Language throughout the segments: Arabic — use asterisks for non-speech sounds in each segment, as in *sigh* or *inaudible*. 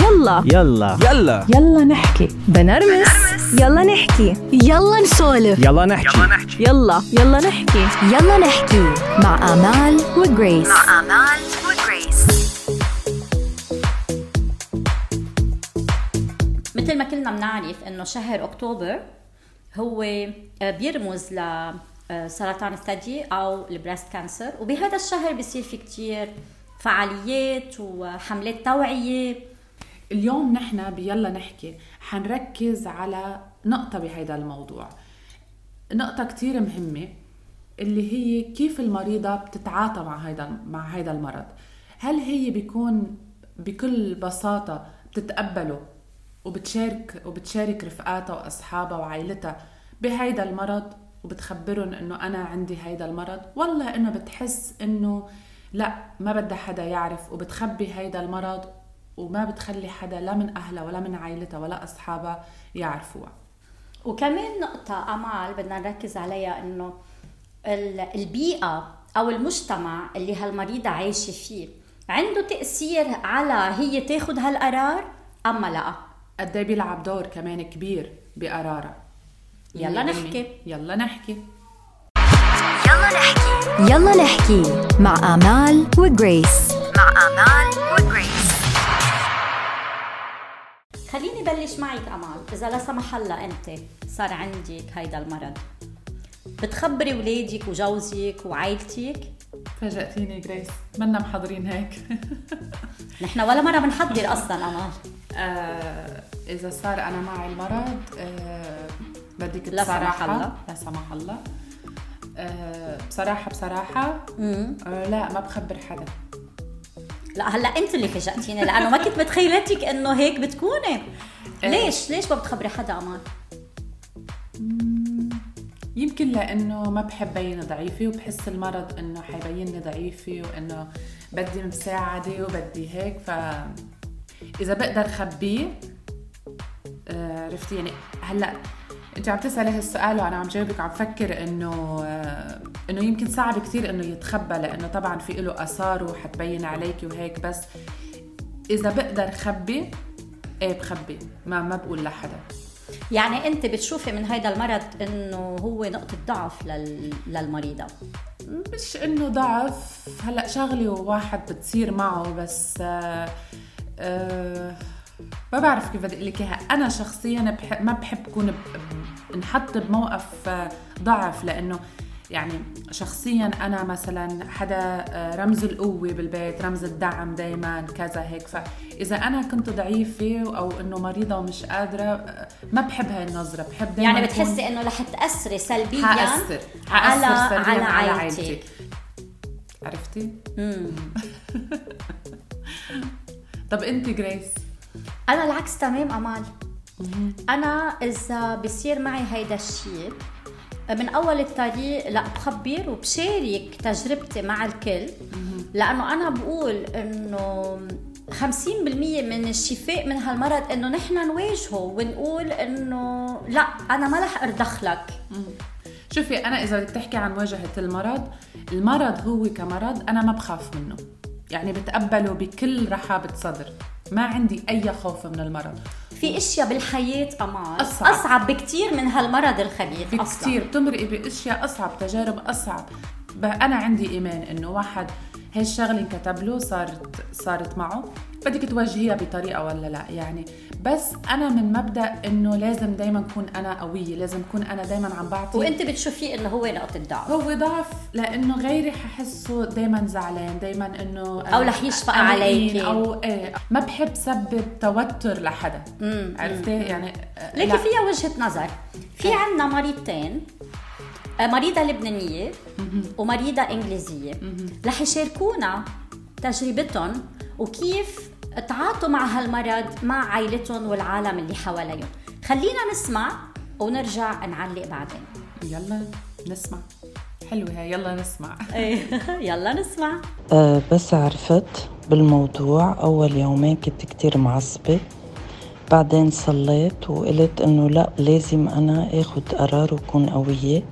يلا. يلا. يلا. يلا نحكي. بنرمس. يلا نحكي. يلا نسولف. يلا نحكي. يلا يلا. نحكي. يلا نحكي. مع آمال وجريس. مع آمال وجريس. مثل ما كلنا بنعرف إنه شهر أكتوبر هو آه، بيرمز ل آه، سرطان الثدي أو ال breast cancer وبهذا الشهر بيصير في كتير فعاليات وحملات توعية. اليوم نحن بيلا نحكي حنركز على نقطة بهيدا الموضوع. نقطة كتير مهمة اللي هي كيف المريضة بتتعاطى مع هيدا مع هيدا المرض. هل هي بيكون بكل بساطة بتتقبله وبتشارك وبتشارك رفقاتها وأصحابها وعائلتها بهيدا المرض وبتخبرهم إنه أنا عندي هيدا المرض ولا إنه بتحس إنه لا ما بدها حدا يعرف وبتخبي هيدا المرض وما بتخلي حدا لا من اهلها ولا من عائلتها ولا اصحابها يعرفوها. وكمان نقطة أمال بدنا نركز عليها إنه ال- البيئة أو المجتمع اللي هالمريضة عايشة فيه عنده تأثير على هي تاخد هالقرار أما لا. قد إيه بيلعب دور كمان كبير بقرارها. يلا. نحكي. يلا نحكي. يلا نحكي. يلا نحكي مع آمال وجريس. مع آمال وجريس. خليني بلش معك أمال. إذا لا سمح الله أنت صار عندك هيدا المرض. بتخبري ولادك وجوزك وعائلتك؟ فاجأتيني جريس. منا محضرين هيك. *laughs* نحن ولا مرة بنحضر أصلا أمال. آه إذا صار أنا معي المرض آه بدك لا سمح الله. لا سمح الله. آه بصراحة بصراحة آه لا ما بخبر حدا. لا هلا انت اللي فاجأتيني لأنه ما كنت متخيلتك إنه هيك بتكوني. ليش؟ ليش ما بتخبري حدا أمان يمكن لأنه ما بحب بين ضعيفة وبحس المرض إنه حيبينني ضعيفة وإنه بدي مساعدة وبدي هيك. ف إذا بقدر خبيه آه، عرفتي؟ يعني هلا انت عم تسألي هالسؤال وأنا عم جاوبك عم فكر إنه آه، إنه يمكن صعب كثير إنه يتخبى لإنه طبعا في له آثار وحتبين عليكي وهيك بس إذا بقدر خبي إيه بخبي ما ما بقول لحدا. يعني أنت بتشوفي من هيدا المرض إنه هو نقطة ضعف لل... للمريضة؟ مش إنه ضعف هلأ شغلة واحد بتصير معه بس آه آه ما بعرف كيف بدي أقول لك إياها. أنا شخصيا بحب ما بحب كون ب- انحط بموقف آه، ضعف لأنه يعني شخصيا أنا مثلا حدا آه، رمز القوة بالبيت رمز الدعم دائما كذا هيك. فإذا أنا كنت ضعيفة أو إنه مريضة ومش قادرة آه، ما بحب هاي النظرة. بحب دائما يعني بتحسي إنه رح تأثري سلبيا حأثر. على حأثر سلبياً على على عائلتك عرفتي؟ *laughs* طب أنت جريس أنا العكس تمام أمال. أنا إذا بصير معي هيدا الشيء من أول الطريق لا بخبر وبشارك تجربتي مع الكل. لأنه أنا بقول إنه 50% من الشفاء من هالمرض إنه نحن نواجهه ونقول إنه لا أنا ما رح ارضخلك شوفي أنا إذا بدك تحكي عن مواجهه المرض المرض هو كمرض أنا ما بخاف منه. يعني بتقبله بكل رحابة صدر. ما عندي أي خوف من المرض. في أشياء بالحياة أمان أصعب. أصعب بكثير من هالمرض الخبيث في أصلا. كثير بتمرقي بأشياء أصعب تجارب أصعب. أنا عندي إيمان إنه واحد هاي الشغلة انكتب له صارت صارت معه. بدك تواجهيها بطريقة ولا لا؟ يعني بس أنا من مبدأ إنه لازم دائما أكون أنا قوية لازم أكون أنا دائما عم بعطي. وأنت بتشوفيه إنه هو نقطة ضعف. هو ضعف لإنه غيري ححسه دائما زعلان دائما إنه أو رح يشفق عليكي. أو إيه ما بحب سبب توتر لحدا. عرفتي؟ يعني آه، لا. فيها وجهة نظر. في عندنا مريضتين آه، مريضة لبنانية ومريضة إنجليزية. رح يشاركونا تجربتهم وكيف تعاطوا مع هالمرض مع عائلتهم والعالم اللي حواليهم. خلينا نسمع ونرجع نعلق بعدين. يلا نسمع. حلوة هاي يلا نسمع. *laughs* يلا نسمع. أه بس عرفت بالموضوع أول يومين كنت كتير معصبة. بعدين صليت وقلت إنه لا لازم أنا أخد قرار وكون قوية.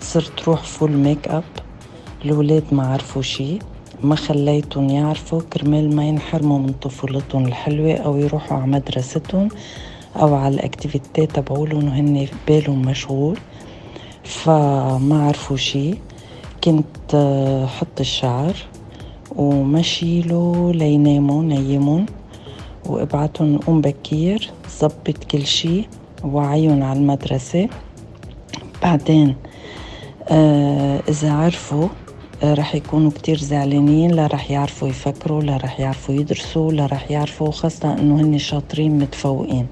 صرت روح full makeup الولاد ما عرفوا شي. ما خليتهم يعرفوا كرمال ما ينحرموا من طفولتهم الحلوة أو يروحوا على مدرستهم أو على الأكتيفيتات تبعولهم وهن بالهم مشغول فما عرفوا شي. كنت آه، حط الشعر ومشيله ليناموا نيمون وابعتهم قوم بكير زبط كل شي وعيهم على المدرسة. بعدين آه إذا عرفوا آه رح يكونوا كتير زعلانين لا رح يعرفوا يفكروا لا رح يعرفوا يدرسوا لا رح يعرفوا خاصة إنه هن شاطرين متفوقين.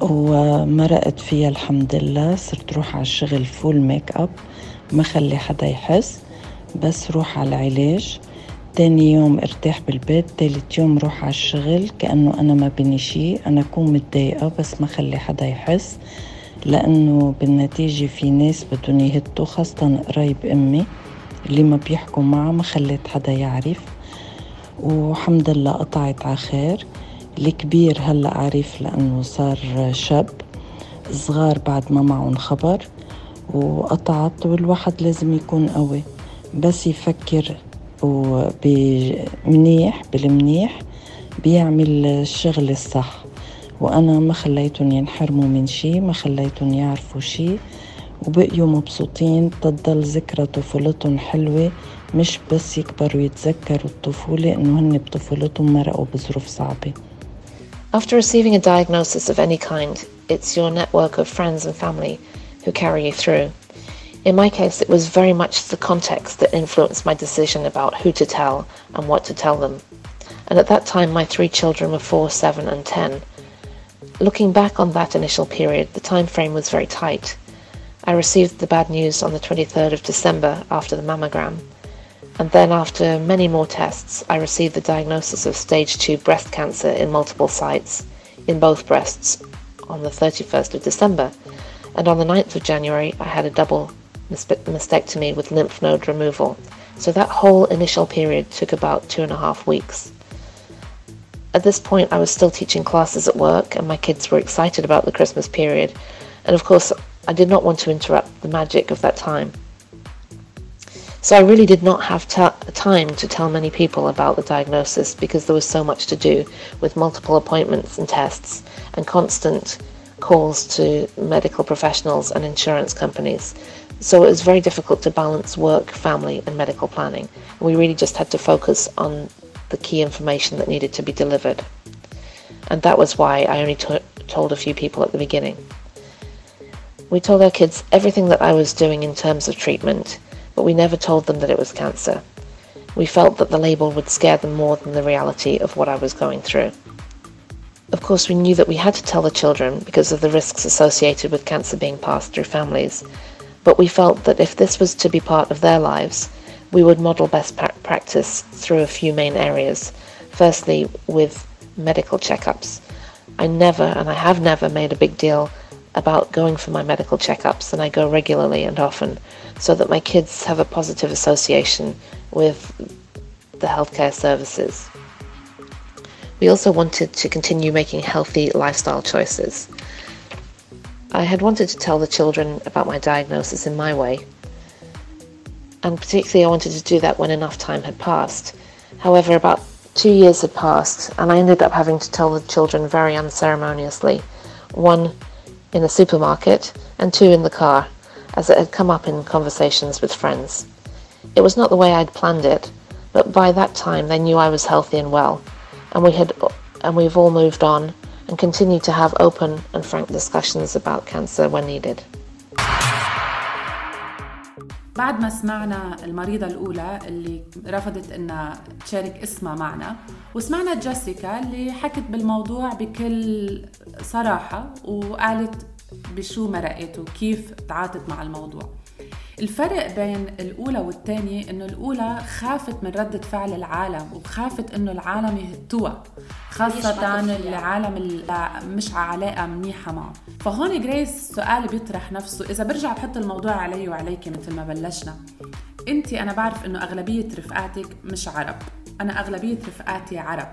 ومرقت فيها الحمد لله صرت روح على الشغل full makeup ما خلي حدا يحس بس روح على العلاج. تاني يوم ارتاح بالبيت تالت يوم روح على الشغل كأنه أنا ما بني شي أنا أكون متضايقة بس ما خلي حدا يحس. لأنه بالنتيجة في ناس بدهم يهتوا خاصة قرايب أمي. اللي ما بيحكوا معها ما خليت حدا يعرف. وحمد لله قطعت على خير. الكبير هلا عرف لأنه صار شاب صغار بعد ما معهم خبر وقطعت والواحد لازم يكون قوي. بس يفكر ومنيح بالمنيح بيعمل الشغل الصح. وأنا ما خليتهم ينحرموا من شي ما خليتهم يعرفوا شي. وبقيوا مبسوطين تضل ذكرى طفولتهم حلوة مش بس يكبروا يتذكروا الطفولة إنه هن بطفولتهم مرقوا بظروف صعبة After receiving a diagnosis of any kind, it's your network of friends and family who carry you through. In my case, it was very much the context that influenced my decision about who to tell and what to tell them. And at that time, my three children were 4, 7, and 10. Looking back on that initial period, the time frame was very tight. I received the bad news on the 23rd of December after the mammogram. And then, after many more tests, I received the diagnosis of stage 2 breast cancer in multiple sites, in both breasts, on the 31st of December. And on the 9th of January, I had a double mastectomy with lymph node removal. So that whole initial period took about two and a half weeks. At this point, I was still teaching classes at work, and my kids were excited about the Christmas period. And of course, I did not want to interrupt the magic of that time. So I really did not have time to tell many people about the diagnosis because there was so much to do with multiple appointments and tests and constant calls to medical professionals and insurance companies. So it was very difficult to balance work, family, and medical planning. We really just had to focus on the key information that needed to be delivered. And that was why I only t- told a few people at the beginning. We told our kids everything that I was doing in terms of treatment, but we never told them that it was cancer. We felt that the label would scare them more than the reality of what I was going through. Of course, we knew that we had to tell the children because of the risks associated with cancer being passed through families, but we felt that if this was to be part of their lives, we would model best practice through a few main areas. Firstly, with medical checkups. I never, and I have never, made a big deal about going for my medical checkups, and I go regularly and often, so that my kids have a positive association with the healthcare services. We also wanted to continue making healthy lifestyle choices. I had wanted to tell the children about my diagnosis in my way, and particularly I wanted to do that when enough time had passed. However, about two years had passed, and I ended up having to tell the children very unceremoniously one in a supermarket and two in the car, as it had come up in conversations with friends. It was not the way I'd planned it, but by that time they knew I was healthy and well, and we had and we've all moved on and continue to have open and frank discussions about cancer when needed. بعد ما سمعنا المريضة الأولى اللي رفضت إنها تشارك اسمها معنا وسمعنا جيسيكا اللي حكت بالموضوع بكل صراحة وقالت بشو مرقت وكيف تعاطت مع الموضوع. الفرق بين الأولى والثانية إنه الأولى خافت من ردة فعل العالم وخافت إنه العالم يهتوها خاصة العالم اللي مش علاقة منيحة معه. فهون جريس سؤال بيطرح نفسه إذا برجع بحط الموضوع علي وعليك مثل ما بلشنا. انت أنا بعرف انه اغلبية رفقاتك مش عرب أنا اغلبية رفقاتي عرب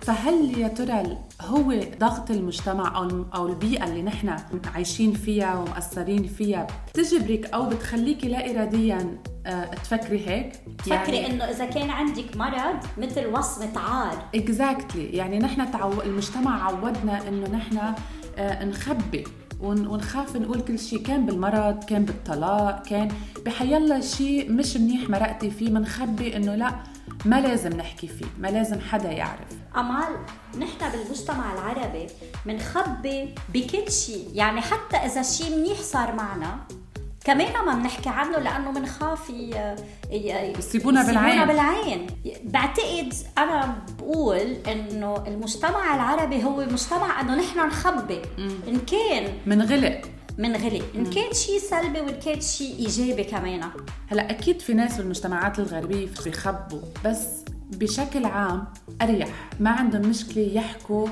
فهل يا ترى هو ضغط المجتمع أو أو البيئة اللي نحن عايشين فيها ومأثرين فيها بتجبرك أو بتخليكي لا اراديا آه، تفكري هيك؟ تفكري يعني إنه إذا كان عندك مرض مثل وصمة عار اكزاكتلي exactly. يعني نحن تعو... المجتمع عودنا إنه نحن آه، نخبي ونخاف نقول كل شيء كان بالمرض كان بالطلاق كان بحيلا شيء مش منيح مرقتي فيه. منخبي إنه لا ما لازم نحكي فيه ما لازم حدا يعرف. أمال نحن بالمجتمع العربي منخبي بكل شيء يعني حتى إذا شيء منيح صار معنا كمان ما بنحكي عنه لأنه بنخاف يصيبونا بالعين. بالعين. بعتقد أنا بقول إنه المجتمع العربي هو مجتمع إنه نحن نخبي. إن كان منغلق منغلق إن كان شيء سلبي وإن كان شيء إيجابي كمان. هلا أكيد في ناس بالمجتمعات الغربية بيخبوا بس بشكل عام أريح. ما عندهم مشكلة يحكوا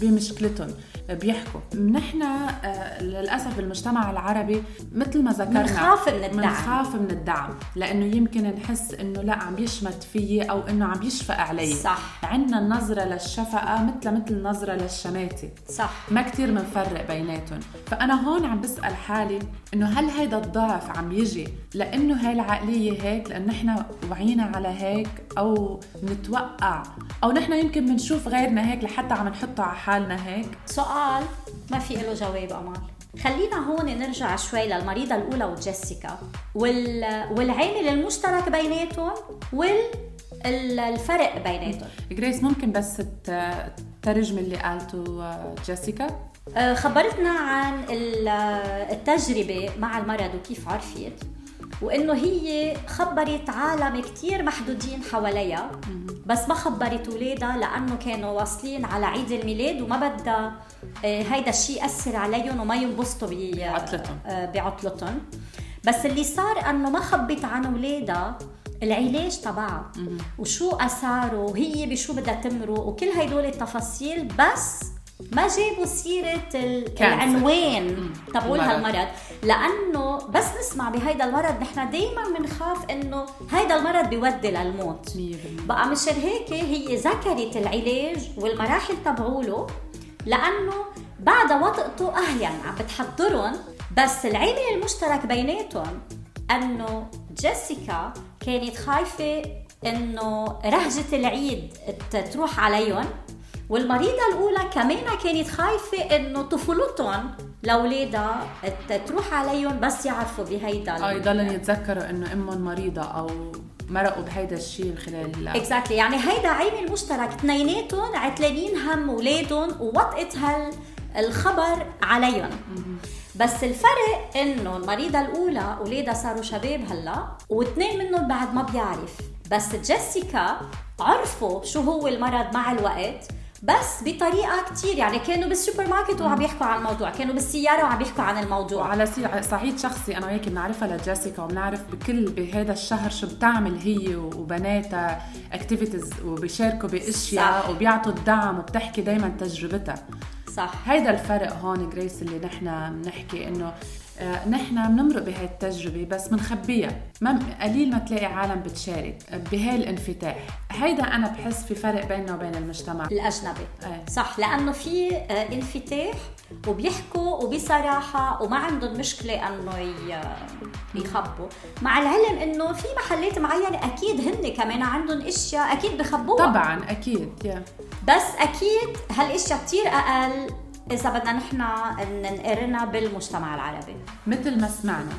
بمشكلتهم. بيحكوا. نحن آه، للأسف بالمجتمع العربي مثل ما ذكرنا بنخاف من الدعم. بنخاف من الدعم. لأنه يمكن نحس إنه لا عم يشمت فيي أو إنه عم يشفق علي. صح. عندنا النظره للشفقة مثل مثل النظره للشماتة. صح. ما كثير بنفرق بيناتهم. فأنا هون عم بسأل حالي إنه هل هيدا الضعف عم يجي لإنه هاي العقلية هيك لأن نحن وعينا على هيك أو نتوقع أو نحن يمكن بنشوف غيرنا هيك لحتى عم نحطه على حالنا هيك؟ سؤال ما في له جواب أمال. خلينا هون نرجع شوي للمريضة الأولى وجيسيكا. وال... والعامل المشترك بيناتهم والفرق بيناتهم. جريس ممكن بس تترجمي اللي قالته جيسيكا؟ آه، خبرتنا عن التجربة مع المرض وكيف عرفت. وإنه هي خبرت عالم كتير محدودين حواليها بس ما خبرت اولادها لأنه كانوا واصلين على عيد الميلاد وما بدها آه، هيدا الشيء يأثر عليهم وما ينبسطوا بعطلتهم. آه، بعطلتهم. بس اللي صار إنه ما خبت عن اولادها العلاج تبعها وشو أثاره وهي بشو بدها تمرق وكل هدول التفاصيل بس ما جابوا سيرة العنوان. تبعول هالمرض لأنه بس نسمع بهيدا المرض نحن دايما بنخاف إنه هيدا المرض بيودي للموت. بقى مشان هيك هي ذكرت العلاج والمراحل تبعوله لأنه بعد وطئته أهلا عم بتحضرهم بس العامل المشترك بيناتهم إنه جيسيكا كانت خايفة إنه رهجة العيد تروح عليهم. والمريضة الأولى كمان كانت خايفة إنه طفولتهم لأولادها تروح عليهم بس يعرفوا بهيدا آه يضلن يتذكروا إنه أمهم مريضة أو مرقوا بهيدا الشيء خلال اكزاكتلي exactly. يعني هيدا عامل مشترك اثنيناتهم عتلانين هم أولادهم ووطئت هالخبر عليهم. بس الفرق إنه المريضة الأولى أولادها صاروا شباب هلأ واثنين منهم بعد ما بيعرف. بس جيسيكا عرفوا شو هو المرض مع الوقت. بس بطريقة كثير يعني كانوا بالسوبر ماركت وعم يحكوا عن الموضوع كانوا بالسيارة وعم يحكوا عن الموضوع. وعلى صعيد شخصي أنا وياك بنعرفها لجيسيكا وبنعرف بكل بهذا الشهر شو بتعمل هي وبناتها activities وبيشاركوا بأشياء وبيعطوا الدعم وبتحكي دائما تجربتها. صح. هيدا الفرق هون جريس اللي نحن بنحكي إنه نحن بنمرق بهاي التجربة بس بنخبيها ما قليل ما تلاقي عالم بتشارك بهاي الانفتاح. هيدا أنا بحس في فرق بيننا وبين المجتمع. الأجنبي. أي. صح لأنه في آه، انفتاح وبيحكوا وبصراحة وما عندهم مشكلة أنه يخبوا. مع العلم أنه في محلات معينة أكيد هن كمان عندهم أشياء أكيد بخبوها. طبعا أكيد yeah. بس أكيد هالأشياء كتير أقل إذا بدنا نحن نقرنا بالمجتمع العربي. مثل ما سمعنا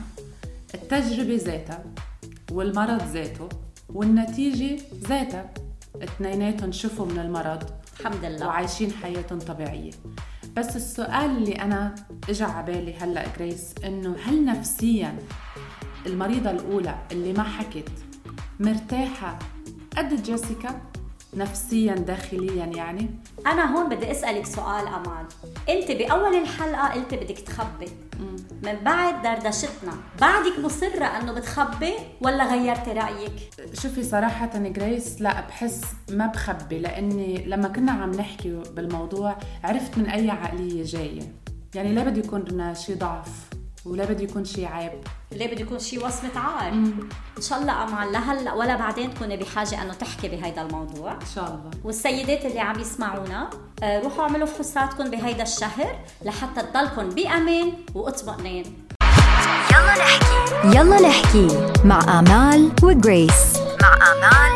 التجربة ذاتها والمرض ذاته والنتيجة ذاتها اثنيناتهم شفوا من المرض الحمد لله. وعايشين حياتهم طبيعية. بس السؤال اللي أنا اجى على بالي هلأ جريس إنه هل نفسيا المريضة الأولى اللي ما حكت مرتاحة قد جيسيكا؟ نفسيا داخليا يعني؟ أنا هون بدي أسألك سؤال أمان. أنت بأول الحلقة قلت بدك تخبي. من بعد دردشتنا بعدك مصرة إنه بتخبي ولا غيرتي رأيك؟ شوفي صراحة جريس لا بحس ما بخبي لأني لما كنا عم نحكي بالموضوع عرفت من أي عقلية جاية. يعني لا بده يكون لنا شيء ضعف. ولا بده يكون شي عيب. ليه بده يكون شي وصمة عار؟ إن شاء الله امال لهلا ولا بعدين تكوني بحاجة إنه تحكي بهيدا الموضوع. إن شاء الله. والسيدات اللي عم يسمعونا آه، روحوا اعملوا فحوصاتكم بهيدا الشهر لحتى تضلكم بأمان واطمئنان يلا نحكي. يلا نحكي مع آمال وجريس. مع آمال